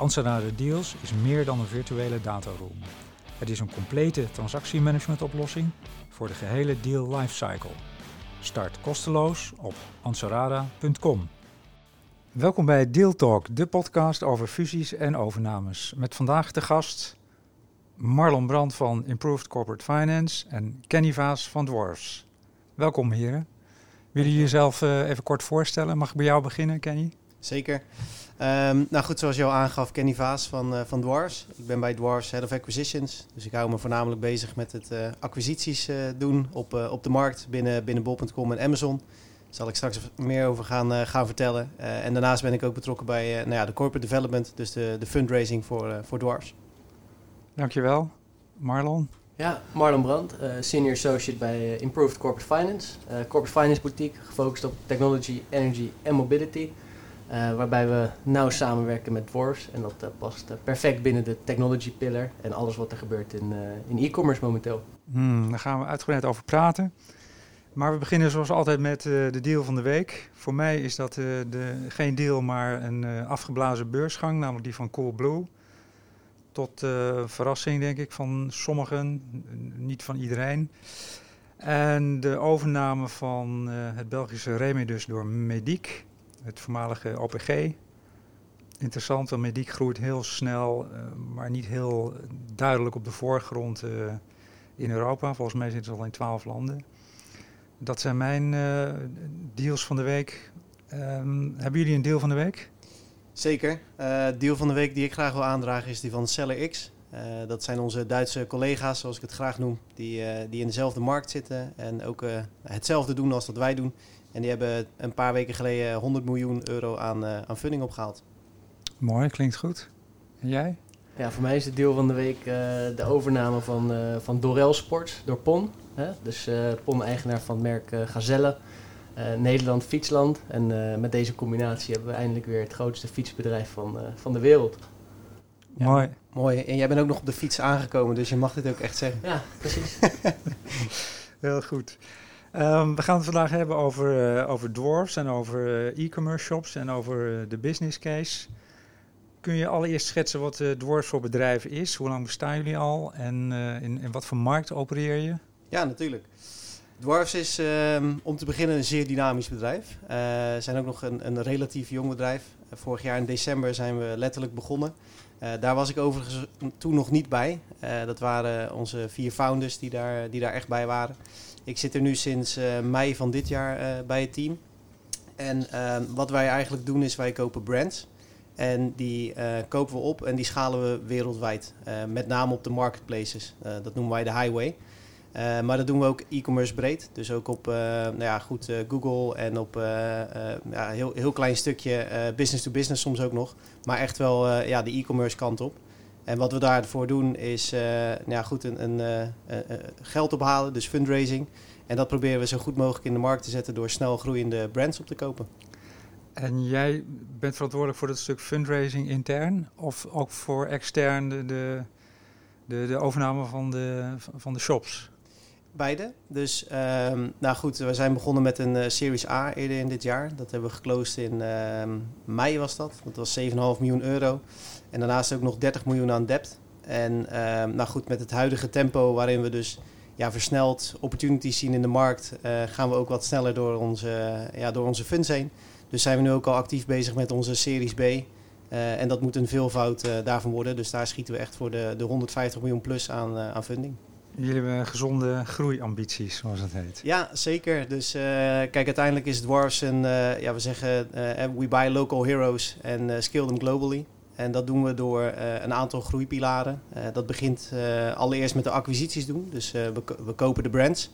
Anserada Deals is meer dan een virtuele dataroom. Het is een complete transactiemanagementoplossing voor de gehele deal lifecycle. Start kosteloos op anserada.com. Welkom bij Deal Talk, de podcast over fusies en overnames. Met vandaag de gast Marlon Brand van Improved Corporate Finance en Kenny Vaas van Dwarfs. Welkom heren. Willen jullie jezelf uh, even kort voorstellen? Mag ik bij jou beginnen, Kenny? Zeker. Um, nou goed, zoals je al aangaf, Kenny Vaas van, uh, van Dwarfs. Ik ben bij Dwarfs Head of Acquisitions. Dus ik hou me voornamelijk bezig met het uh, acquisities uh, doen op, op de markt binnen, binnen bol.com en Amazon. Daar zal ik straks meer over gaan, gaan vertellen. en daarnaast ben ik ook betrokken bij nou ja, de corporate development, dus de, de fundraising voor, voor Dwarfs. Dankjewel. Marlon? Ja, Marlon Brandt, Senior Associate bij Improved Corporate Finance. corporate Finance boutique, gefocust op technology, energy en mobility. Uh, waarbij we nauw samenwerken met Dwarfs. En dat uh, past uh, perfect binnen de technology pillar en alles wat er gebeurt in, in e-commerce momenteel. Hmm, daar gaan we uitgebreid over praten. Maar we beginnen zoals altijd met de deal van de week. Voor mij is dat de, geen deal, maar een afgeblazen beursgang, namelijk die van Coolblue. Tot verrassing, denk ik, van sommigen, niet van iedereen. En de overname van het Belgische Remedus door Medic het voormalige OPG. Interessant, want Mediek groeit heel snel, uh, maar niet heel duidelijk op de voorgrond uh, in Europa. Volgens mij zitten ze al in twaalf landen. Dat zijn mijn uh, deals van de week. Um, hebben jullie een deal van de week? Zeker. deal van de week die ik graag wil aandragen is die van Seller X. dat zijn onze Duitse collega's, zoals ik het graag noem, die, die in dezelfde markt zitten en ook hetzelfde doen als dat wij doen. En die hebben een paar weken geleden 100 miljoen euro aan, uh, aan funding opgehaald. Mooi, klinkt goed. En jij? Ja, voor mij is het deel van de week uh, de overname van, uh, van Dorel Sports door PON. Hè? Dus PON, eigenaar van het merk Gazelle. Nederland Fietsland. En met deze combinatie hebben we eindelijk weer het grootste fietsbedrijf van, van de wereld. Ja, mooi. Mooi. En jij bent ook nog op de fiets aangekomen, dus je mag dit ook echt zeggen. Ja, precies. Heel goed. Um, we gaan het vandaag hebben over, uh, over dwarfs en over uh, e-commerce shops en over uh, de business case. Kun je allereerst schetsen wat dwarfs voor bedrijf is? Hoe lang bestaan jullie al en in, in, wat voor markt opereer je? Ja, natuurlijk. Dwarfs is ehm, om te beginnen een zeer dynamisch bedrijf. We zijn ook nog een, een relatief jong bedrijf. vorig jaar in december zijn we letterlijk begonnen. daar was ik overigens toen nog niet bij. dat waren onze vier founders die daar, die daar echt bij waren. Ik zit er nu sinds uh, mei van dit jaar uh, bij het team. En uh, wat wij eigenlijk doen is wij kopen brands. En die uh, kopen we op en die schalen we wereldwijd. met name op de marketplaces. dat noemen wij de highway. maar dat doen we ook e-commerce breed. Dus ook op nou ja, goed, Google en op ja, heel, heel klein stukje business to business soms ook nog. Maar echt wel ja, de e-commerce kant op. En wat we daarvoor doen is uh, nou ja, goed een, een uh, geld ophalen, dus fundraising. En dat proberen we zo goed mogelijk in de markt te zetten door snel groeiende brands op te kopen. En jij bent verantwoordelijk voor dat stuk fundraising intern of ook voor extern de, de, de, de overname van de, van de shops? Beide. Dus um, nou goed, we zijn begonnen met een uh, Series A eerder in dit jaar. Dat hebben we geclosed in uh, mei was dat. Dat was 7,5 miljoen euro. En daarnaast ook nog 30 miljoen aan debt. En uh, nou goed, met het huidige tempo waarin we dus ja, versneld opportunities zien in de markt, uh, gaan we ook wat sneller door onze, ja, door onze funds heen. Dus zijn we nu ook al actief bezig met onze Series B. Uh, en dat moet een veelvoud daarvan worden. Dus daar schieten we echt voor de, de 150 miljoen plus aan, aan funding. Jullie hebben gezonde groeiambities, zoals het heet. Ja, zeker. Dus uh, kijk, uiteindelijk is Dwarfs een, uh, ja, we zeggen, uh, we buy local heroes en scale them globally. En dat doen we door een aantal groeipilaren. Dat begint allereerst met de acquisities doen. Dus we, we, kopen de brands.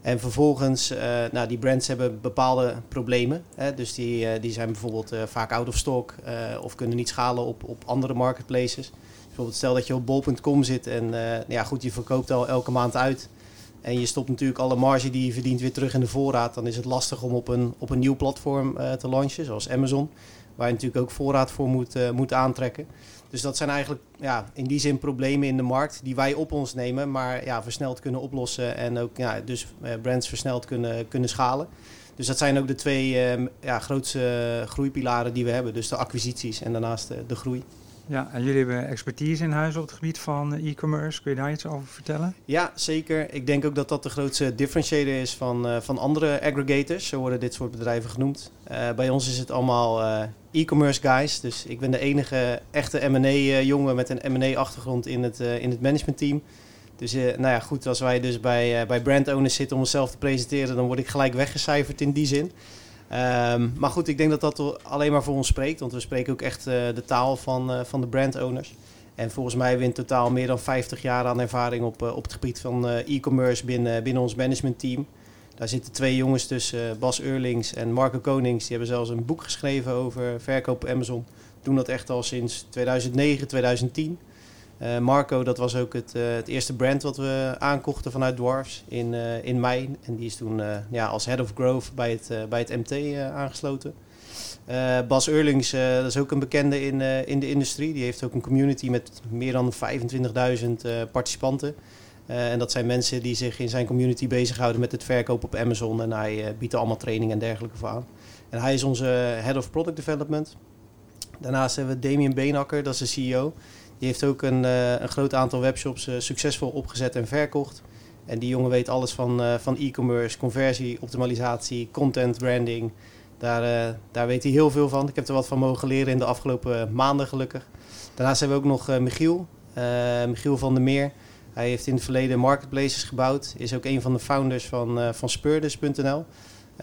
En vervolgens, nou, die brands hebben bepaalde problemen. Hè? Dus die, die zijn bijvoorbeeld vaak out of stock of kunnen niet schalen op, op andere marketplaces. Bijvoorbeeld stel dat je op bol.com zit en ja, goed, je verkoopt al elke maand uit. En je stopt natuurlijk alle marge die je verdient weer terug in de voorraad. Dan is het lastig om op een, op een nieuw platform te launchen, zoals Amazon. Waar je natuurlijk ook voorraad voor moet, moet aantrekken. Dus dat zijn eigenlijk ja, in die zin problemen in de markt die wij op ons nemen, maar ja, versneld kunnen oplossen en ook ja, dus eh, brands versneld kunnen, kunnen schalen. Dus dat zijn ook de twee uh, ja, grootste groeipilaren die we hebben. Dus de acquisities en daarnaast de groei. Ja, en jullie hebben expertise in huis op het gebied van e-commerce. Kun je daar iets over vertellen? Ja, zeker. Ik denk ook dat dat de grootste differentiator is van, uh, van andere aggregators. Zo worden dit soort bedrijven genoemd. Uh, bij ons is het allemaal e-commerce guys. Dus ik ben de enige echte M&A-jongen met een M&A-achtergrond in het, in het managementteam. Dus nou ja, goed, als wij dus bij, bij brand owners zitten om onszelf te presenteren... dan word ik gelijk weggecijferd in die zin. Um, maar goed, ik denk dat dat alleen maar voor ons spreekt. Want we spreken ook echt uh, de taal van, uh, van de brand owners. En volgens mij in totaal meer dan 50 jaar aan ervaring op, uh, op het gebied van e-commerce binnen, binnen ons managementteam. Daar zitten twee jongens tussen, Bas Eurlings en Marco Konings. Die hebben zelfs een boek geschreven over verkoop op Amazon. Doen dat echt al sinds 2009, 2010. Uh, Marco, dat was ook het, uh, het, eerste brand wat we aankochten vanuit Dwarfs in, uh, in mei. En die is toen ja, als head of growth bij het, bij het MT aangesloten. Bas Eurlings, dat is ook een bekende in, in de industrie. Die heeft ook een community met meer dan 25.000 participanten. en dat zijn mensen die zich in zijn community bezighouden met het verkopen op Amazon. En hij biedt allemaal training en dergelijke voor aan. En hij is onze head of product development. Daarnaast hebben we Damien Beenakker, dat is de CEO. Die heeft ook een, uh, een groot aantal webshops uh, succesvol opgezet en verkocht. En die jongen weet alles van, uh, van e-commerce, conversie, optimalisatie, content, branding. Daar, daar weet hij heel veel van. Ik heb er wat van mogen leren in de afgelopen maanden gelukkig. Daarnaast hebben we ook nog Michiel, Michiel van der Meer. Hij heeft in het verleden marketplaces gebouwd. Is ook een van de founders van, van Speurders.nl.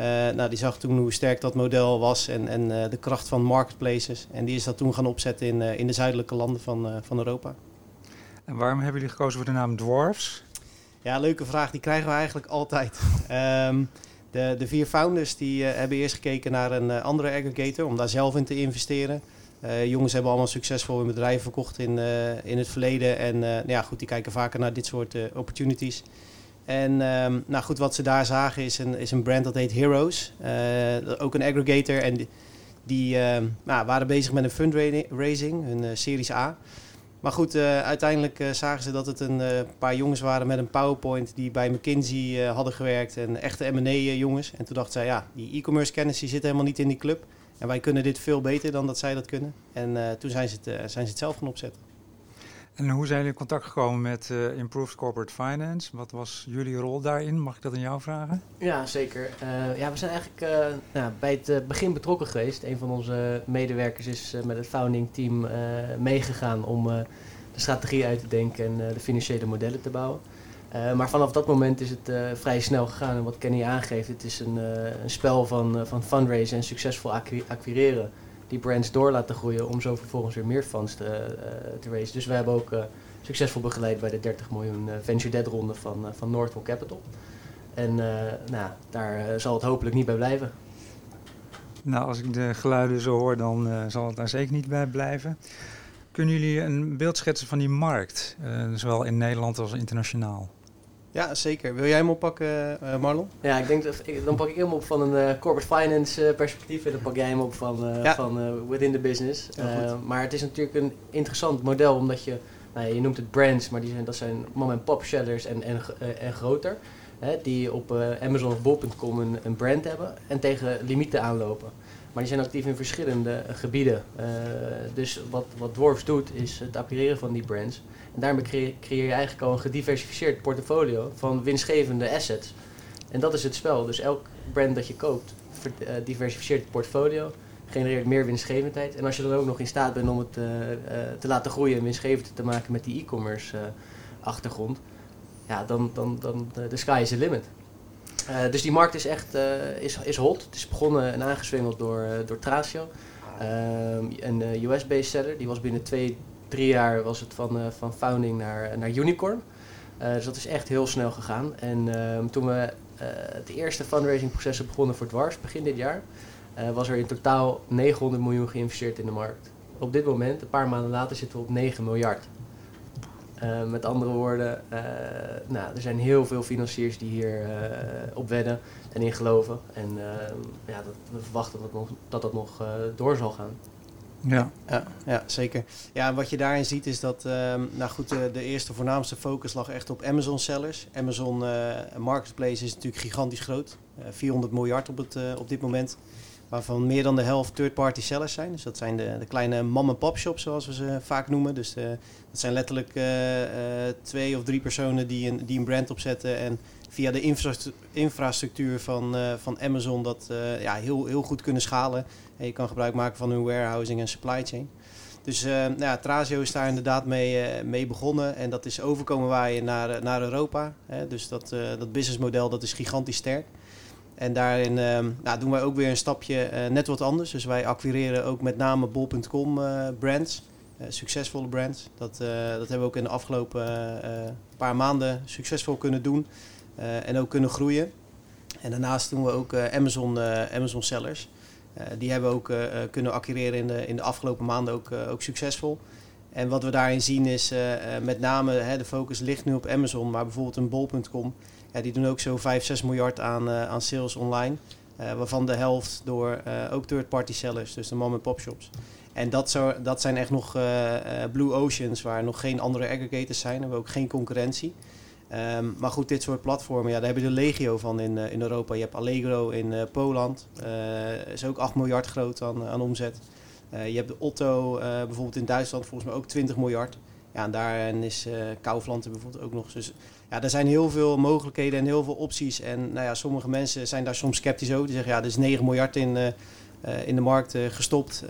Uh, nou, die zag toen hoe sterk dat model was en, en uh, de kracht van marketplaces. En die is dat toen gaan opzetten in, uh, in de zuidelijke landen van, van Europa. En waarom hebben jullie gekozen voor de naam Dwarfs? Ja, leuke vraag. Die krijgen we eigenlijk altijd. um, de, de vier founders die hebben eerst gekeken naar een andere aggregator om daar zelf in te investeren. jongens hebben allemaal succesvol hun bedrijven verkocht in, in het verleden. En nou ja, goed, die kijken vaker naar dit soort opportunities. En um, nou goed, wat ze daar zagen is een, is een brand dat heet Heroes. Uh, ook een aggregator. En die, die uh, nou, waren bezig met een fundraising, een uh, Series A. Maar goed, uh, uiteindelijk zagen ze dat het een paar jongens waren met een PowerPoint die bij McKinsey hadden gewerkt. En echte M&A-jongens. En toen dachten zij, ja, die e-commerce kennis die zit helemaal niet in die club. En wij kunnen dit veel beter dan dat zij dat kunnen. En toen zijn ze, het, zijn ze het zelf gaan opzetten. En hoe zijn jullie in contact gekomen met uh, Improved Corporate Finance? Wat was jullie rol daarin? Mag ik dat aan jou vragen? Ja, zeker. Uh, ja, we zijn eigenlijk uh, nou, bij het begin betrokken geweest. Een van onze medewerkers is met het founding team meegegaan om de strategie uit te denken en de financiële modellen te bouwen. maar vanaf dat moment is het vrij snel gegaan. En wat Kenny aangeeft, het is een, een spel van, van fundraisen en succesvol acquireren die brands door laten groeien om zo vervolgens weer meer funds te, uh, te raisen. Dus we hebben ook uh, succesvol begeleid bij de 30 miljoen uh, venture debt ronde van, van Northwell Capital. En nou, daar zal het hopelijk niet bij blijven. Nou, als ik de geluiden zo hoor, dan zal het daar zeker niet bij blijven. Kunnen jullie een beeld schetsen van die markt, zowel in Nederland als internationaal? Ja, zeker. Wil jij hem oppakken, uh, Marlon? Ja, ik denk dat ik, dan pak ik hem op van een uh, corporate finance uh, perspectief en dan pak jij hem op van, ja. van within the business. maar het is natuurlijk een interessant model omdat je, nou, je noemt het brands, maar die zijn, dat zijn mom-and-pop sellers en, en, en groter. Hè, die op Amazon of Bol.com een, een brand hebben en tegen limieten aanlopen. Maar die zijn actief in verschillende gebieden. dus wat, wat Dwarfs doet is het acquireren van die brands en daarmee creëer, je eigenlijk al een gediversifieerd portfolio van winstgevende assets. En dat is het spel. Dus elk brand dat je koopt, uh, diversifieert het portfolio, genereert meer winstgevendheid. En als je dan ook nog in staat bent om het te laten groeien en winstgevend te maken met die e-commerce achtergrond, ja, dan, dan, dan de sky is the limit. Dus die markt is echt is, is hot. Het is begonnen en aangeswengeld door, door Tracio, een US-based seller. Die was binnen twee, drie jaar was het van, van founding naar, naar unicorn. Dus dat is echt heel snel gegaan. En uh, toen we het eerste fundraising-proces begonnen voor Dwars begin dit jaar, was er in totaal 900 miljoen geïnvesteerd in de markt. Op dit moment, een paar maanden later, zitten we op 9 miljard. Met andere woorden, nou, er zijn heel veel financiers die hier op wedden en in geloven. En ja, dat, we verwachten dat, nog, dat dat nog door zal gaan. Ja. Ja, ja, zeker. Ja, wat je daarin ziet is dat, ehm, nou goed, de, de, eerste voornaamste focus lag echt op Amazon sellers. Amazon uh, Marketplace is natuurlijk gigantisch groot. 400 eh, miljard op, het, uh, op dit moment. Waarvan meer dan de helft third-party sellers zijn. Dus dat zijn de, de kleine mom-and-pop shops, zoals we ze vaak noemen. Dus dat zijn letterlijk twee of drie personen die een, die een brand opzetten en via de infrastructuur van, van Amazon dat ja, heel, heel goed kunnen schalen en je kan gebruik maken van hun warehousing en supply chain. Dus nou ja, Trazio is daar inderdaad mee, mee begonnen. En dat is overkomen waaien naar, eh, naar Europa. Hè. Dus dat, dat businessmodel dat is gigantisch sterk. En daarin nou, doen wij ook weer een stapje net wat anders. Dus wij acquireren ook met name bol.com brands. succesvolle brands. Dat, dat hebben we ook in de afgelopen paar maanden succesvol kunnen doen. en ook kunnen groeien. En daarnaast doen we ook Amazon, Amazon sellers. Eh, die hebben we ook eh, eh, kunnen acquireren in de, in de afgelopen maanden ook, ook succesvol. En wat we daarin zien is met name hè, de focus ligt nu op Amazon, maar bijvoorbeeld een bol.com, ja, die doen ook zo 5, 6 miljard aan, aan sales online. waarvan de helft door ook third-party sellers, dus de mom-and-pop shops. En dat, zo, dat zijn echt nog blue oceans waar nog geen andere aggregators zijn. We hebben ook geen concurrentie. Ehm, maar goed, dit soort platformen, ja, daar heb je de legio van in, in Europa. Je hebt Allegro in uh, Poland, is ook 8 miljard groot aan, aan omzet. je hebt de Otto bijvoorbeeld in Duitsland, volgens mij ook 20 miljard. Ja, en daarin is Kaufland bijvoorbeeld ook nog. Dus ja, er zijn heel veel mogelijkheden en heel veel opties. En nou ja, sommige mensen zijn daar soms sceptisch over. Die zeggen, ja, er is 9 miljard in, in de markt gestopt.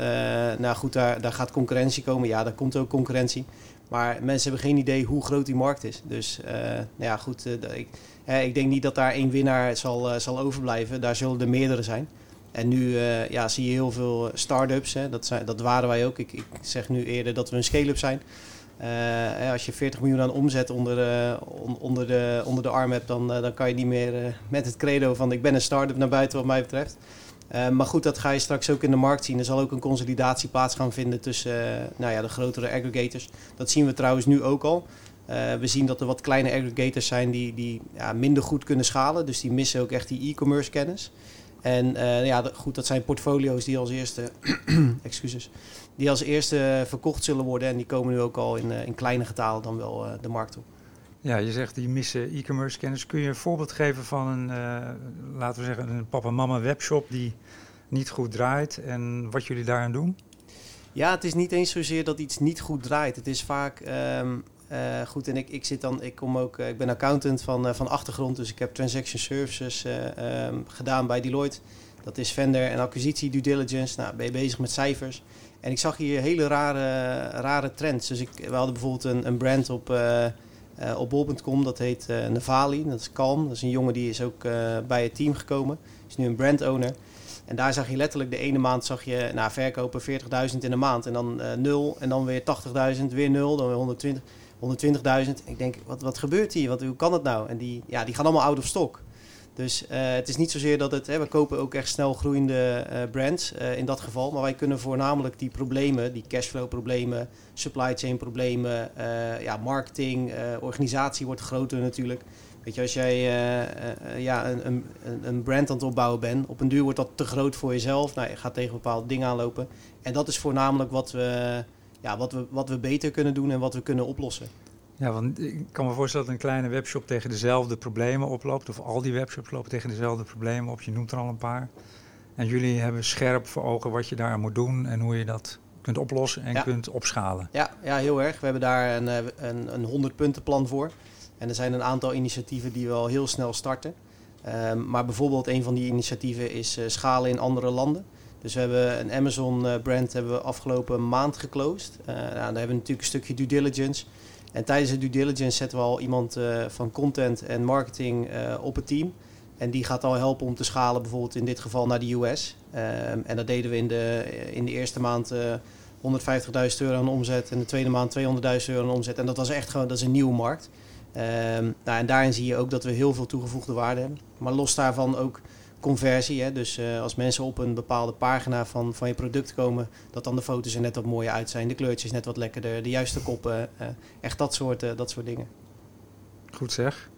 nou goed, daar, daar gaat concurrentie komen. Ja, daar komt ook concurrentie. Maar mensen hebben geen idee hoe groot die markt is. Dus nou ja, goed. Ik, ik, denk niet dat daar één winnaar zal, zal overblijven. Daar zullen er meerdere zijn. En nu ja, zie je heel veel start-ups. Hè. Dat, zijn, dat waren wij ook. Ik, ik zeg nu eerder dat we een scale-up zijn. Als je 40 miljoen aan omzet onder, on, onder, de, onder de arm hebt, dan, dan kan je niet meer met het credo van ik ben een start-up naar buiten wat mij betreft. Maar goed, dat ga je straks ook in de markt zien. Er zal ook een consolidatie plaats gaan vinden tussen nou ja, de grotere aggregators. Dat zien we trouwens nu ook al. We zien dat er wat kleine aggregators zijn die, die ja, minder goed kunnen schalen. Dus die missen ook echt die e-commerce kennis. En ja, goed, dat zijn portfolio's die als eerste, excuses, die als eerste verkocht zullen worden. En die komen nu ook al in, in kleine getalen dan wel de markt op. Ja, je zegt die missen e-commerce kennis. Kun je een voorbeeld geven van een, uh, laten we zeggen, een papa-mama webshop die niet goed draait en wat jullie daaraan doen? Ja, het is niet eens zozeer dat iets niet goed draait. Het is vaak um, uh, goed. En ik, ik zit dan, ik kom ook, uh, ik ben accountant van, van achtergrond, dus ik heb transaction services um, gedaan bij Deloitte. Dat is vendor en acquisitie, due diligence. Nou, ben je bezig met cijfers. En ik zag hier hele rare, rare trends. Dus ik, we hadden bijvoorbeeld een, een brand op uh, op bol.com. Dat heet uh, Navali, dat is Kalm. Dat is een jongen die is ook bij het team gekomen. Is nu een brand owner. En daar zag je letterlijk de ene maand zag je nou, verkopen 40.000 in de maand. En dan nul. En dan weer 80.000, weer nul. Dan weer 120. 120.000. Ik denk, wat, wat gebeurt hier? Wat, hoe kan het nou? En die, ja, die gaan allemaal out of stock. Dus uh, het is niet zozeer dat het... Hè, we kopen ook echt snel groeiende uh, brands uh, in dat geval. Maar wij kunnen voornamelijk die problemen, die cashflow problemen, supply chain problemen, ja, marketing, organisatie wordt groter natuurlijk. Weet je, als jij ja, een, een, een brand aan het opbouwen bent, op een duur wordt dat te groot voor jezelf. Nou, je gaat tegen bepaalde dingen aanlopen. En dat is voornamelijk wat we, ja, wat we, wat we beter kunnen doen en wat we kunnen oplossen. Ja, want ik kan me voorstellen dat een kleine webshop tegen dezelfde problemen oploopt. Of al die webshops lopen tegen dezelfde problemen op. Je noemt er al een paar. En jullie hebben scherp voor ogen wat je daar moet doen en hoe je dat kunt oplossen en kunt opschalen. Ja, ja, heel erg. We hebben daar een, eh, een, een 100 punten plan voor. En er zijn een aantal initiatieven die we al heel snel starten. Um, maar bijvoorbeeld een van die initiatieven is uh, schalen in andere landen. Dus we hebben een Amazon uh, brand hebben we afgelopen maand geclosed. Uh, nou, daar hebben we natuurlijk een stukje due diligence. En tijdens de due diligence zetten we al iemand uh, van content en marketing uh, op het team. En die gaat al helpen om te schalen, bijvoorbeeld in dit geval naar de US. Ehm, en dat deden we in de, in de eerste maand uh, eh, 150.000 euro aan omzet. En de tweede maand 200.000 euro aan omzet. En dat was echt gewoon, dat is een nieuwe markt. Ehm, nou, en daarin zie je ook dat we heel veel toegevoegde waarde hebben. Maar los daarvan ook conversie. Hè? Dus uh, als mensen op een bepaalde pagina van, van je product komen, dat dan de foto's er net wat mooier uit zijn, de kleurtjes net wat lekkerder, de juiste koppen, uh, echt dat soort, uh, dat soort dingen. Goed zeg.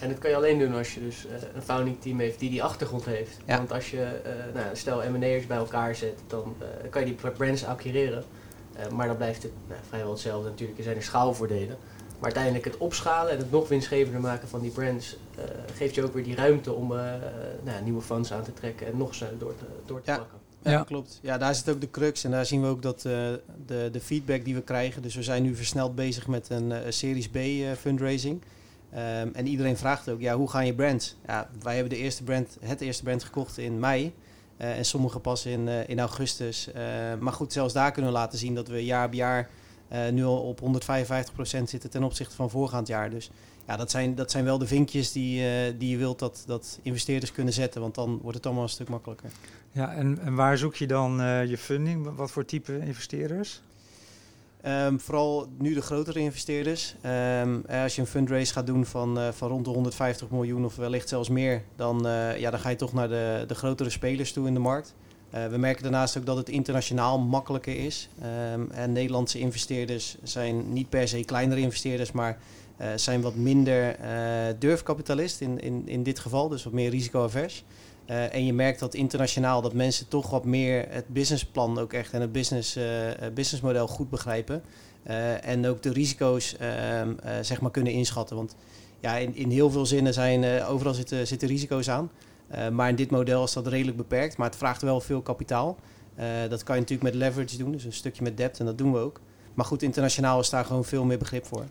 En dat kan je alleen doen als je dus een founding team heeft die die achtergrond heeft. Ja. Want als je, nou, stel M&A'ers bij elkaar zet, dan kan je die brands acquireren. maar dan blijft het nou, vrijwel hetzelfde natuurlijk. Er zijn er schaalvoordelen. Maar uiteindelijk het opschalen en het nog winstgevender maken van die brands uh, geeft je ook weer die ruimte om uh, nou, nieuwe funds aan te trekken en nog sneller door te, door te ja. pakken. Ja, ja, klopt. Ja, daar zit ook de crux en daar zien we ook dat uh, de, de feedback die we krijgen. Dus we zijn nu versneld bezig met een Series B fundraising. Um, en iedereen vraagt ook, ja, hoe gaan je brands? Ja, wij hebben de eerste brand, het eerste brand gekocht in mei. en sommige pas in, in augustus. maar goed, zelfs daar kunnen we laten zien dat we jaar op jaar uh, nu al op 155% zitten ten opzichte van voorgaand jaar. Dus ja, dat zijn, dat zijn wel de vinkjes die, uh, die je wilt dat, dat investeerders kunnen zetten, want dan wordt het allemaal een stuk makkelijker. Ja, en, en waar zoek je dan uh, je funding? Wat voor type investeerders? Um, vooral nu de grotere investeerders. Um, als je een fundraise gaat doen van, uh, van rond de 150 miljoen of wellicht zelfs meer, dan, ja, dan ga je toch naar de, de grotere spelers toe in de markt. Uh, we merken daarnaast ook dat het internationaal makkelijker is. Um, en Nederlandse investeerders zijn niet per se kleinere investeerders, maar uh, zijn wat minder uh, durfkapitalist in, in, in dit geval, dus wat meer risicoavers. en je merkt dat internationaal dat mensen toch wat meer het businessplan ook echt en het business, businessmodel goed begrijpen. en ook de risico's ehm, zeg maar kunnen inschatten. Want ja, in, in heel veel zinnen zijn overal zitten, zitten risico's aan. Uh, maar in dit model is dat redelijk beperkt, maar het vraagt wel veel kapitaal. Uh, dat kan je natuurlijk met leverage doen, dus een stukje met debt en dat doen we ook. Maar goed, internationaal is daar gewoon veel meer begrip voor.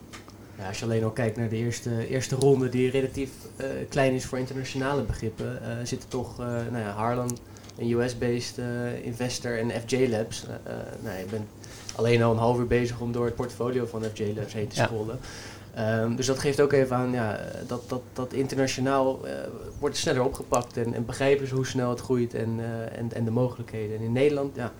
Ja, als je alleen al kijkt naar de eerste, eerste ronde, die relatief uh, klein is voor internationale begrippen, zitten toch nou ja, Harlan, een US-based investor en FJ Labs. nou, ik ben alleen al een half uur bezig om door het portfolio van FJ Labs heen te scrollen. Ja. Um, dus dat geeft ook even aan ja, dat, dat, dat internationaal uh, wordt sneller opgepakt en, en begrijpen ze hoe snel het groeit en, uh, en, en de mogelijkheden. En in Nederland ja,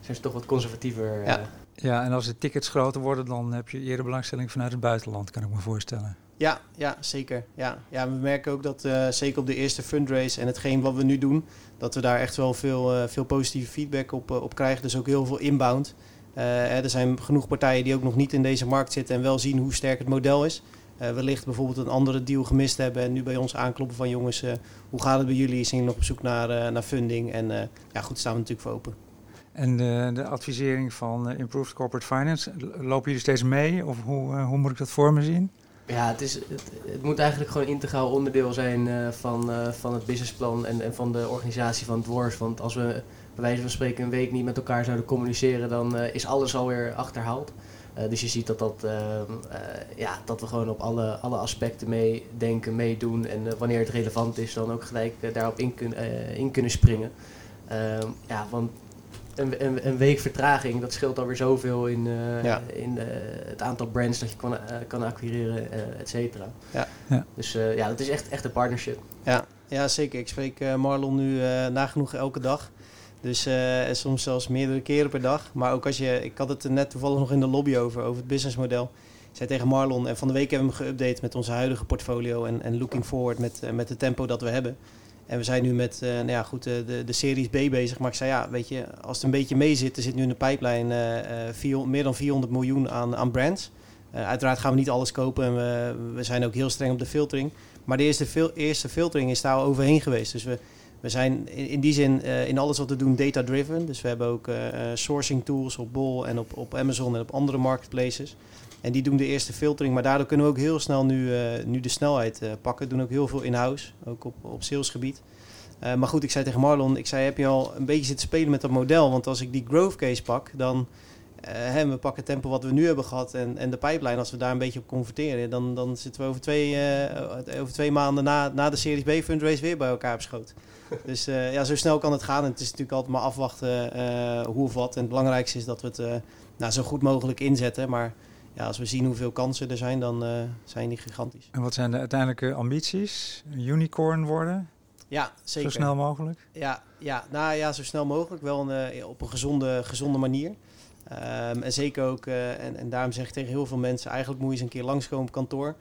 zijn ze toch wat conservatiever. Uh, ja. ja, en als de tickets groter worden, dan heb je eerder belangstelling vanuit het buitenland, kan ik me voorstellen. Ja, ja zeker. Ja. Ja, we merken ook dat uh, zeker op de eerste fundraise en hetgeen wat we nu doen, dat we daar echt wel veel, uh, veel positieve feedback op, uh, op krijgen. Dus ook heel veel inbound. Uh, er zijn genoeg partijen die ook nog niet in deze markt zitten en wel zien hoe sterk het model is. Uh, wellicht bijvoorbeeld een andere deal gemist hebben en nu bij ons aankloppen van jongens, uh, hoe gaat het bij jullie? Zijn nog op zoek naar, naar funding? En ja, goed, staan we natuurlijk voor open. En de, de advisering van Improved Corporate Finance, lopen jullie steeds mee of hoe, hoe moet ik dat voor me zien? Ja, het, is, het, het, moet eigenlijk gewoon integraal onderdeel zijn uh, van, uh, van het businessplan en, en van de organisatie van Dwarfs. Want als we bij wijze van spreken een week niet met elkaar zouden communiceren, dan uh, is alles alweer achterhaald. dus je ziet dat, dat, ja, dat we gewoon op alle, alle aspecten meedenken, meedoen. En wanneer het relevant is, dan ook gelijk daarop in, kun, in kunnen springen. Ehm, ja, want een, een, een, week vertraging, dat scheelt alweer zoveel in, uh, ja. in uh, het aantal brands dat je kan, uh, kan acquireren, et cetera. Ja. ja. Dus ja, dat is echt, echt een partnership. Ja, ja zeker. Ik spreek Marlon nu nagenoeg elke dag. Dus soms zelfs meerdere keren per dag. Maar ook als je, ik had het net toevallig nog in de lobby over, over het businessmodel. Ik zei tegen Marlon, en van de week hebben we hem geüpdate met onze huidige portfolio en, en looking forward met, met het tempo dat we hebben. En we zijn nu met uh, nou ja, goed, de, de, Series B bezig. Maar ik zei, ja, weet je, als het een beetje mee zit, er zit nu in de pijplijn meer dan 400 miljoen aan, aan brands. Uiteraard gaan we niet alles kopen en we, we zijn ook heel streng op de filtering. Maar de eerste, fil eerste filtering is daar overheen geweest. Dus we, we zijn in, die zin in alles wat we doen data-driven. Dus we hebben ook sourcing tools op Bol en op, op Amazon en op andere marketplaces. En die doen de eerste filtering, maar daardoor kunnen we ook heel snel nu, nu de snelheid pakken. Doen ook heel veel in-house, ook op, op salesgebied. Maar goed, ik zei tegen Marlon, ik zei, heb je al een beetje zitten spelen met dat model? Want als ik die growth case pak, dan hè, we pakken het tempo wat we nu hebben gehad en, en de pipeline, als we daar een beetje op converteren, dan, dan zitten we over twee, over twee maanden na, na de Series B fundraise weer bij elkaar op schoot. dus ja, zo snel kan het gaan. En het is natuurlijk altijd maar afwachten hoe of wat. En het belangrijkste is dat we het nou, zo goed mogelijk inzetten. Maar ja, als we zien hoeveel kansen er zijn, dan uh, zijn die gigantisch. En wat zijn de uiteindelijke ambities? Een unicorn worden? Ja, zeker. Zo snel mogelijk? Ja, ja, nou ja, zo snel mogelijk. Wel een, op een gezonde, gezonde manier. Um, en zeker ook, uh, en, en daarom zeg ik tegen heel veel mensen, eigenlijk moet je eens een keer langskomen op kantoor.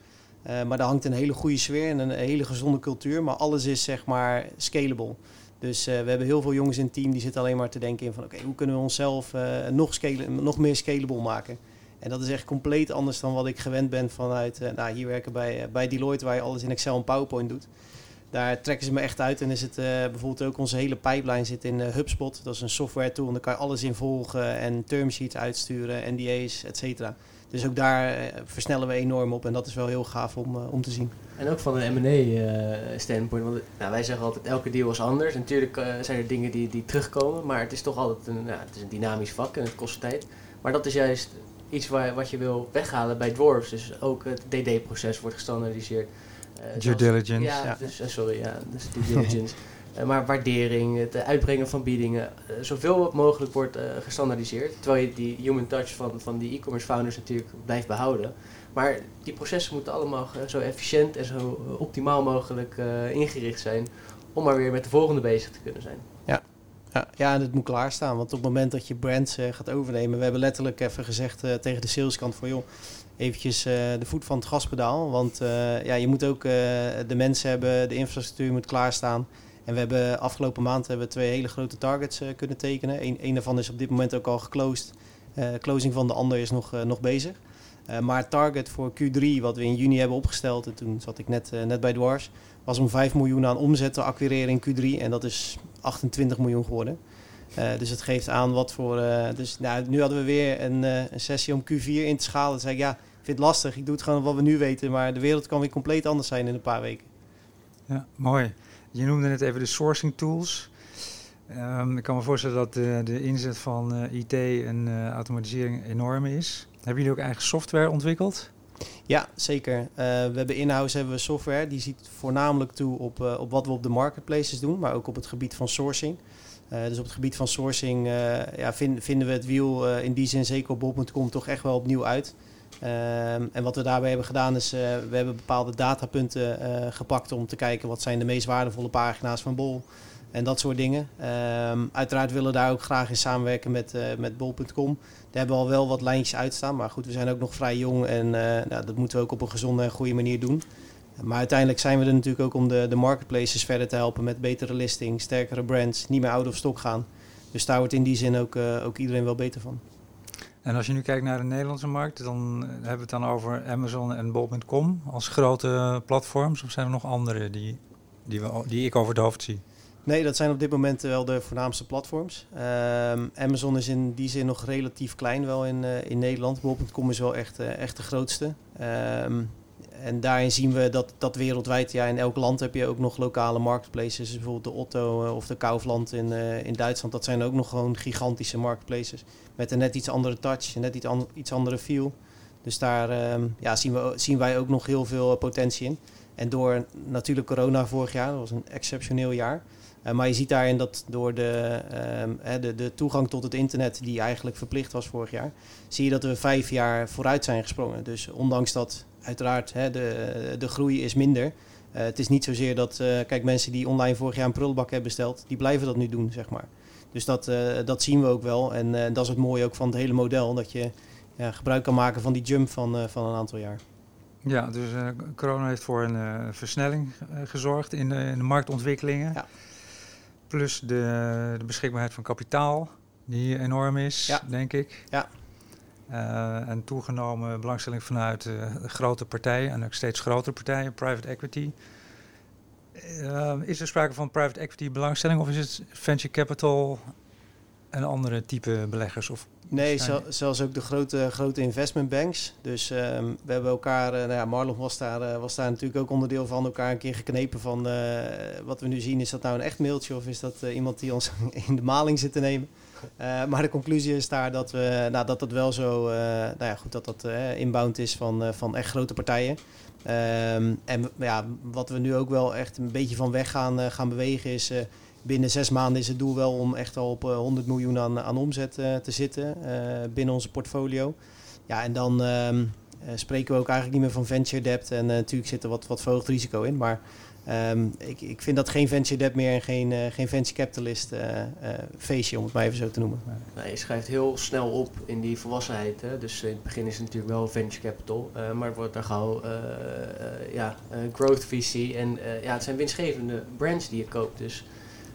maar daar hangt een hele goede sfeer en een hele gezonde cultuur. Maar alles is zeg maar scalable. Dus we hebben heel veel jongens in het team die zitten alleen maar te denken in van oké, hoe kunnen we onszelf nog, nog meer scalable maken. En dat is echt compleet anders dan wat ik gewend ben vanuit nou, hier werken bij, bij Deloitte, waar je alles in Excel en PowerPoint doet. Daar trekken ze me echt uit. En is het uh, bijvoorbeeld ook onze hele pipeline zit in uh, HubSpot. Dat is een software tool. En daar kan je alles in volgen en termsheets uitsturen, NDA's, et cetera. Dus ook daar uh, versnellen we enorm op. En dat is wel heel gaaf om, om te zien. En ook van een M&A standpoint. Want nou, wij zeggen altijd elke deal is anders. Natuurlijk zijn er dingen die, die terugkomen. Maar het is toch altijd een, het is een dynamisch vak en het kost tijd. Maar dat is juist iets waar, wat je wil weghalen bij Dwarfs. Dus ook het DD-proces wordt gestandaardiseerd. Uh, due diligence. Ja, Dus, uh, sorry, ja, dus due diligence. uh, maar waardering, het uitbrengen van biedingen, zoveel mogelijk wordt gestandaardiseerd. Terwijl je die human touch van, van die e-commerce founders natuurlijk blijft behouden. Maar die processen moeten allemaal zo efficiënt en zo optimaal mogelijk ingericht zijn om maar weer met de volgende bezig te kunnen zijn. Ja, ja, ja, en het moet klaarstaan. Want op het moment dat je brands uh, gaat overnemen... We hebben letterlijk even gezegd uh, tegen de saleskant van... joh, eventjes uh, de voet van het gaspedaal. Want ja, je moet ook de mensen hebben, de infrastructuur moet klaarstaan. En we hebben afgelopen maand hebben we twee hele grote targets kunnen tekenen. Eén een daarvan is op dit moment ook al geclosed. closing van de ander is nog, nog bezig. maar het target voor Q3, wat we in juni hebben opgesteld... en toen zat ik net, net bij Dwars was om 5 miljoen aan omzet te acquireren in Q3. En dat is 28 miljoen geworden. Uh, dus het geeft aan wat voor. Uh, dus nou, nu hadden we weer een, uh, een, sessie om Q4 in te schalen. Toen zei ik, ja, ik vind het lastig. Ik doe het gewoon wat we nu weten. Maar de wereld kan weer compleet anders zijn in een paar weken. Ja, mooi. Je noemde net even de sourcing tools. Um, ik kan me voorstellen dat de, de inzet van IT en automatisering enorm is. Hebben jullie ook eigen software ontwikkeld? Ja, zeker. Uh, we hebben in-house hebben we software die ziet voornamelijk toe op, uh, op wat we op de marketplaces doen, maar ook op het gebied van sourcing. Uh, dus op het gebied van sourcing ja, vind, vinden we het wiel in die zin zeker op bol.com toch echt wel opnieuw uit. Ehm, en wat we daarbij hebben gedaan is, we hebben bepaalde datapunten gepakt om te kijken wat zijn de meest waardevolle pagina's van Bol en dat soort dingen. Um, uiteraard willen we daar ook graag in samenwerken met, met bol.com. Daar hebben we al wel wat lijntjes uitstaan. Maar goed, we zijn ook nog vrij jong en nou, dat moeten we ook op een gezonde en goede manier doen. Maar uiteindelijk zijn we er natuurlijk ook om de, de marketplaces verder te helpen met betere listing, sterkere brands, niet meer out of stock gaan. Dus daar wordt in die zin ook, uh, ook iedereen wel beter van. En als je nu kijkt naar de Nederlandse markt, dan hebben we het dan over Amazon en Bol.com als grote platforms. Of zijn er nog andere die, die, we, die ik over het hoofd zie? Nee, dat zijn op dit moment wel de voornaamste platforms. Um, Amazon is in die zin nog relatief klein wel in, uh, in Nederland. Bol.com is wel echt, uh, echt de grootste. Um, en daarin zien we dat, dat wereldwijd, ja, in elk land heb je ook nog lokale marketplaces. Bijvoorbeeld de Otto uh, of de Kaufland in, in Duitsland. Dat zijn ook nog gewoon gigantische marketplaces. Met een net iets andere touch, net iets, iets andere feel. Dus daar um, ja, zien, we, zien wij ook nog heel veel potentie in. En door natuurlijk corona vorig jaar, dat was een exceptioneel jaar maar je ziet daarin dat door de, um, de, de toegang tot het internet, die eigenlijk verplicht was vorig jaar, zie je dat we vijf jaar vooruit zijn gesprongen. Dus ondanks dat uiteraard hè, de, de groei is minder. Uh, het is niet zozeer dat, uh, kijk, mensen die online vorig jaar een prullenbak hebben besteld, die blijven dat nu doen, zeg maar. Dus dat, dat zien we ook wel. En dat is het mooie ook van het hele model, dat je ja, gebruik kan maken van die jump van, van een aantal jaar. Ja, dus corona heeft voor een versnelling gezorgd in de, in de marktontwikkelingen. Ja plus de, de beschikbaarheid van kapitaal, die enorm is, denk ik. Ja. Uh, en toegenomen belangstelling vanuit uh, grote partijen en ook steeds grotere partijen, private equity. Uh, is er sprake van private equity belangstelling of is het venture capital en andere type beleggers? Of nee, zelfs ook de grote, grote investment banks. Dus um, we hebben elkaar, nou ja, Marlon was daar, was daar natuurlijk ook onderdeel van, elkaar een keer geknepen van wat we nu zien. Is dat nou een echt mailtje of is dat iemand die ons in de maling zit te nemen? Maar de conclusie is daar dat we, nou, dat, dat wel zo, nou ja, goed, dat dat inbound is van, van echt grote partijen. Um, en ja, wat we nu ook wel echt een beetje van weg gaan, gaan bewegen is binnen zes maanden is het doel wel om echt al op 100 eh, miljoen aan, aan omzet uh, te zitten uh, binnen onze portfolio. Ja, en dan um, spreken we ook eigenlijk niet meer van venture debt. En natuurlijk zit er wat, wat verhoogd risico in. Maar Ehm, ik, ik vind dat geen venture debt meer en geen, uh, geen venture capitalist uh, uh, feestje, om het maar even zo te noemen. Nee, je schrijft heel snel op in die volwassenheid. Hè? Dus in het begin is het natuurlijk wel venture capital, maar het wordt dan gauw ja, growth VC. En ja, het zijn winstgevende brands die je koopt. Dus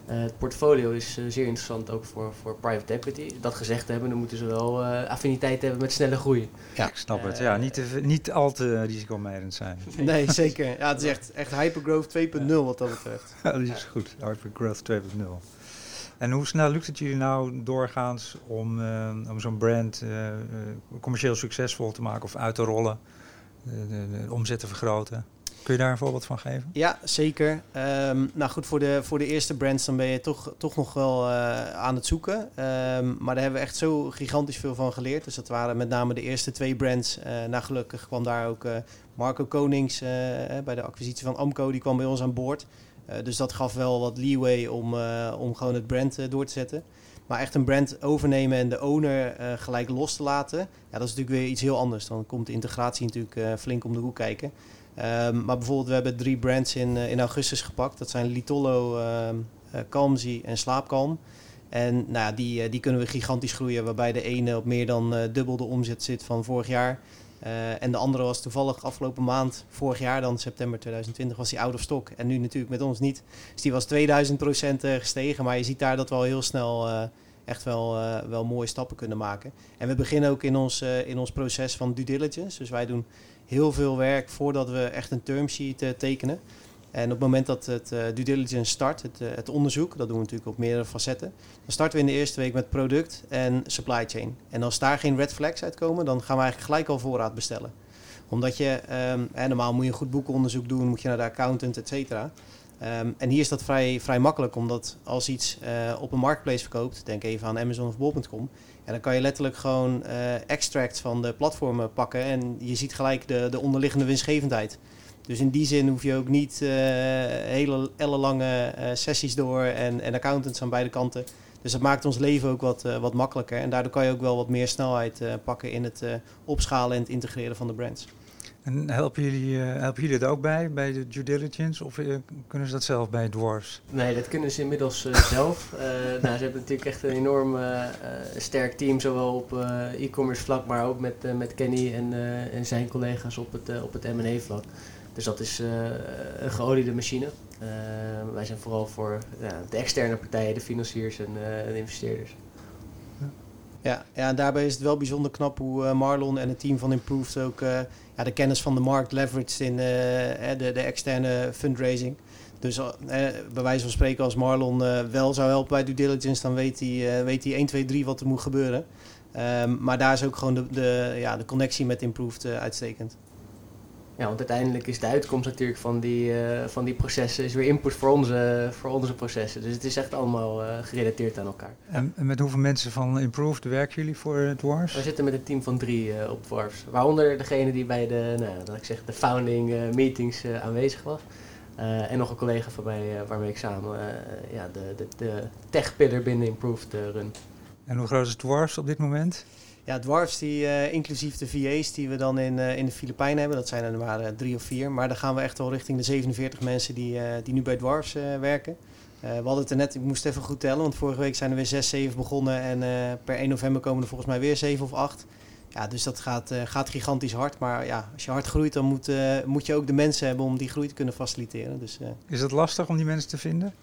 het portfolio is zeer interessant ook voor, voor private equity. Dat gezegd hebben, dan moeten ze wel affiniteit hebben met snelle groei. Ja, ik snap het. Ja, niet, te, niet al te risicomijdend zijn. Nee, zeker. Ja, het is echt, echt hypergrowth 2.0 wat dat betreft. Ja, dat is goed. Hypergrowth 2.0. En hoe snel lukt het jullie nou doorgaans om, uh, om zo'n brand uh, commercieel succesvol te maken of uit te rollen, de, de, de omzet te vergroten? Kun je daar een voorbeeld van geven? Ja, zeker. Um, nou goed, voor de, voor de eerste brands dan ben je toch, toch nog wel uh, aan het zoeken. Um, maar daar hebben we echt zo gigantisch veel van geleerd. Dus dat waren met name de eerste twee brands. Uh, gelukkig kwam daar ook uh, Marco Konings bij de acquisitie van Amco. Die kwam bij ons aan boord. dus dat gaf wel wat leeway om, om gewoon het brand door te zetten. Maar echt een brand overnemen en de owner gelijk los te laten. Ja, dat is natuurlijk weer iets heel anders. Dan komt de integratie natuurlijk flink om de hoek kijken. Um, maar bijvoorbeeld, we hebben drie brands in, uh, in augustus gepakt. Dat zijn Litollo, uh, uh, Calmzy en Slaapkalm. En nou ja, die, die kunnen we gigantisch groeien, waarbij de ene op meer dan dubbel de omzet zit van vorig jaar. en de andere was toevallig afgelopen maand, vorig jaar dan, september 2020, was die out of stock. En nu natuurlijk met ons niet. Dus die was 2000% gestegen, maar je ziet daar dat we al heel snel echt wel, wel mooie stappen kunnen maken. En we beginnen ook in ons, in ons proces van due diligence. Dus wij doen heel veel werk voordat we echt een termsheet uh, tekenen. En op het moment dat het due diligence start, het, het, onderzoek, dat doen we natuurlijk op meerdere facetten, dan starten we in de eerste week met product en supply chain. En als daar geen red flags uitkomen, dan gaan we eigenlijk gelijk al voorraad bestellen. Omdat je, um, normaal moet je een goed boekenonderzoek doen, moet je naar de accountant, et cetera. Um, en hier is dat vrij, vrij makkelijk, omdat als iets uh, op een marketplace verkoopt, denk even aan Amazon of Bol.com, en dan kan je letterlijk gewoon uh, extract van de platformen pakken en je ziet gelijk de, de onderliggende winstgevendheid. Dus in die zin hoef je ook niet uh, hele ellenlange sessies door en, en accountants aan beide kanten. Dus dat maakt ons leven ook wat, wat makkelijker. En daardoor kan je ook wel wat meer snelheid pakken in het opschalen en het integreren van de brands. En helpen jullie, uh, helpen jullie er ook bij, bij de due diligence? Of uh, kunnen ze dat zelf bij Dwarfs? Nee, dat kunnen ze inmiddels uh, zelf. nou, ze hebben natuurlijk echt een enorm sterk team, zowel op e-commerce vlak, maar ook met, met Kenny en, en zijn collega's op het, op het M&A vlak. Dus dat is een geoliede machine. wij zijn vooral voor de externe partijen, de financiers en de investeerders. Ja, ja, en daarbij is het wel bijzonder knap hoe Marlon en het team van Improved ook ja, de kennis van de markt leveraged in de, de externe fundraising. Dus eh, bij wijze van spreken, als Marlon wel zou helpen bij due diligence, dan weet hij, weet hij 1, 2, 3 wat er moet gebeuren. Um, maar daar is ook gewoon de, de, ja, de connectie met Improved uitstekend. Ja, want uiteindelijk is de uitkomst natuurlijk van die, uh, van die processen is weer input voor onze, voor onze processen. Dus het is echt allemaal uh, gerelateerd aan elkaar. En, en, met hoeveel mensen van Improved werken jullie voor Dwarfs? We zitten met een team van drie uh, op Dwarfs. Waaronder degene die bij de, nou, dat ik zeg, de founding meetings aanwezig was. en nog een collega van mij waarmee ik samen ja, de, de, de tech pillar binnen Improved run. En hoe groot is Dwarfs op dit moment? Ja, dwarfs, die, uh, inclusief de VA's die we dan in, uh, in de Filipijnen hebben, dat zijn er maar uh, drie of vier. Maar dan gaan we echt wel richting de 47 mensen die, die nu bij dwarfs werken. we hadden het er net, ik moest even goed tellen, want vorige week zijn er weer 6, 7 begonnen. En per 1 november komen er volgens mij weer 7 of 8. Ja, dus dat gaat, gaat gigantisch hard. Maar ja, als je hard groeit, dan moet, moet je ook de mensen hebben om die groei te kunnen faciliteren. Dus, Is het lastig om die mensen te vinden?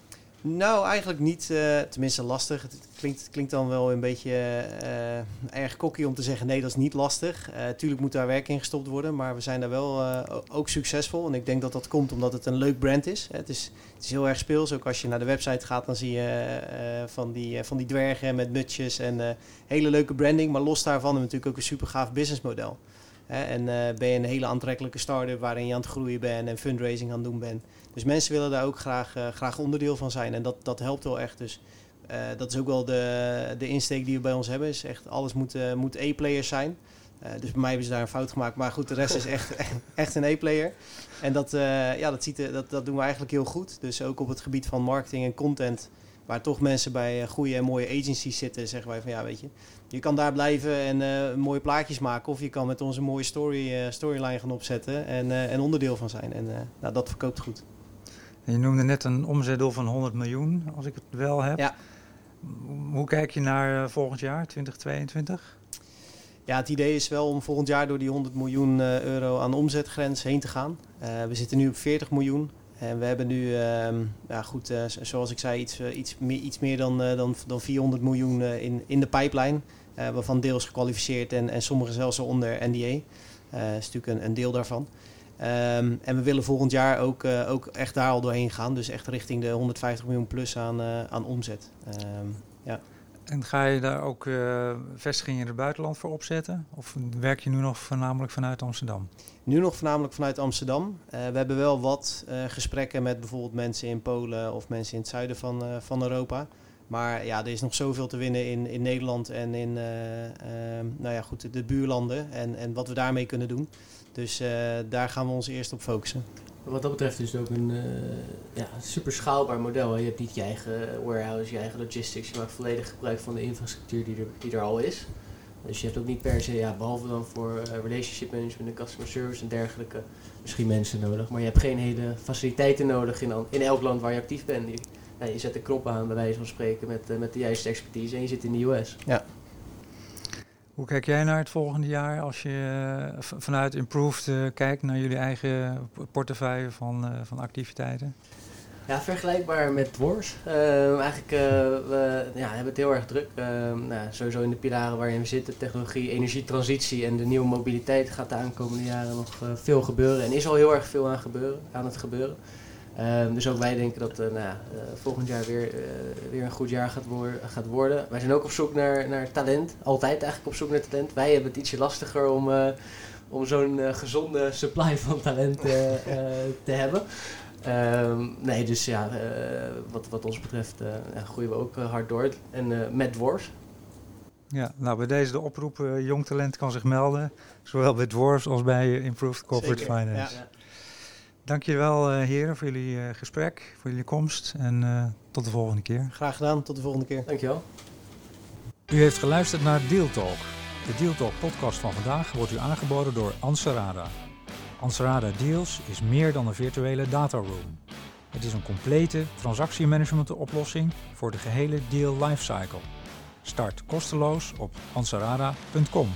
Nou, eigenlijk niet. Uh, tenminste, lastig. Het klinkt, klinkt dan wel een beetje uh, erg kokkie om te zeggen: nee, dat is niet lastig. Uh, tuurlijk moet daar werk in gestopt worden, maar we zijn daar wel ook succesvol. En ik denk dat dat komt omdat het een leuk brand is. Het is, het is heel erg speels. Ook als je naar de website gaat, dan zie je van, die, van die dwergen met nutjes en hele leuke branding. Maar los daarvan hebben we natuurlijk ook een super gaaf businessmodel. en ben je een hele aantrekkelijke start-up waarin je aan het groeien bent en fundraising aan het doen bent. Dus mensen willen daar ook graag, uh, graag onderdeel van zijn. En dat, dat helpt wel echt. Dus uh, dat is ook wel de, de insteek die we bij ons hebben. Is echt alles moet, uh, moet E-players zijn. dus bij mij hebben ze daar een fout gemaakt. Maar goed, de rest is echt, echt een E-player. En dat, ja, dat, ziet, dat, dat doen we eigenlijk heel goed. Dus ook op het gebied van marketing en content. Waar toch mensen bij goede en mooie agencies zitten, zeggen wij van ja, weet je. Je kan daar blijven en mooie plaatjes maken. Of je kan met onze mooie story, storyline gaan opzetten en, en onderdeel van zijn. En nou, dat verkoopt goed. Je noemde net een omzetdoel van 100 miljoen, als ik het wel heb. Ja. Hoe kijk je naar uh, volgend jaar, 2022? Ja, het idee is wel om volgend jaar door die 100 miljoen uh, euro aan de omzetgrens heen te gaan. Uh, we zitten nu op 40 miljoen. En we hebben nu, ehm, ja goed, zoals ik zei, iets, iets, meer, iets meer dan, dan, dan 400 miljoen in, in de pijplijn. waarvan deels gekwalificeerd en, en sommige zelfs onder NDA. Dat is natuurlijk een, een deel daarvan. Um, en we willen volgend jaar ook, uh, ook echt daar al doorheen gaan. Dus echt richting de 150 miljoen plus aan, uh, aan omzet. Um, ja. En ga je daar ook uh, vestigingen in het buitenland voor opzetten? Of werk je nu nog voornamelijk vanuit Amsterdam? Nu nog voornamelijk vanuit Amsterdam. we hebben wel wat gesprekken met bijvoorbeeld mensen in Polen of mensen in het zuiden van, van Europa. Maar ja, er is nog zoveel te winnen in, in Nederland en in nou ja, goed, de buurlanden. En, en wat we daarmee kunnen doen. Dus uh, daar gaan we ons eerst op focussen. Wat dat betreft is het ook een uh, ja, super schaalbaar model. Je hebt niet je eigen warehouse, je eigen logistics. Je maakt volledig gebruik van de infrastructuur die er, die er al is. Dus je hebt ook niet per se, ja, behalve dan voor uh, relationship management en customer service en dergelijke, misschien mensen nodig. Maar je hebt geen hele faciliteiten nodig in, in elk land waar je actief bent. Je, je zet de knop aan, bij wijze van spreken, met, met de juiste expertise en je zit in de US. Ja. Hoe kijk jij naar het volgende jaar als je uh, vanuit Improved uh, kijkt naar jullie eigen portefeuille van, uh, van activiteiten? Ja, vergelijkbaar met Dwars. eigenlijk, we ja, hebben het heel erg druk. nou, sowieso in de pilaren waarin we zitten, technologie, energietransitie en de nieuwe mobiliteit gaat de aankomende jaren nog veel gebeuren. En is al heel erg veel aan, gebeuren, aan het gebeuren. Um, dus ook wij denken dat uh, nou ja, uh, volgend jaar weer, uh, weer een goed jaar gaat, woor gaat, worden. Wij zijn ook op zoek naar, naar talent. Altijd eigenlijk op zoek naar talent. Wij hebben het ietsje lastiger om, om zo'n gezonde supply van talent te hebben. Um, nee, dus ja, wat, wat ons betreft groeien we ook hard door. En met Dwarfs. Ja, nou bij deze de oproep, jong talent kan zich melden. Zowel bij Dwarfs als bij Improved Corporate Zeker, Finance. Ja. Dankjewel uh, heren voor jullie uh, gesprek, voor jullie komst en uh, tot de volgende keer. Graag gedaan, tot de volgende keer. Dankjewel. U heeft geluisterd naar Deal Talk. De Deal Talk podcast van vandaag wordt u aangeboden door Ansarada. Ansarada Deals is meer dan een virtuele dataroom. Het is een complete transactiemanagement oplossing voor de gehele deal lifecycle. Start kosteloos op ansarada.com.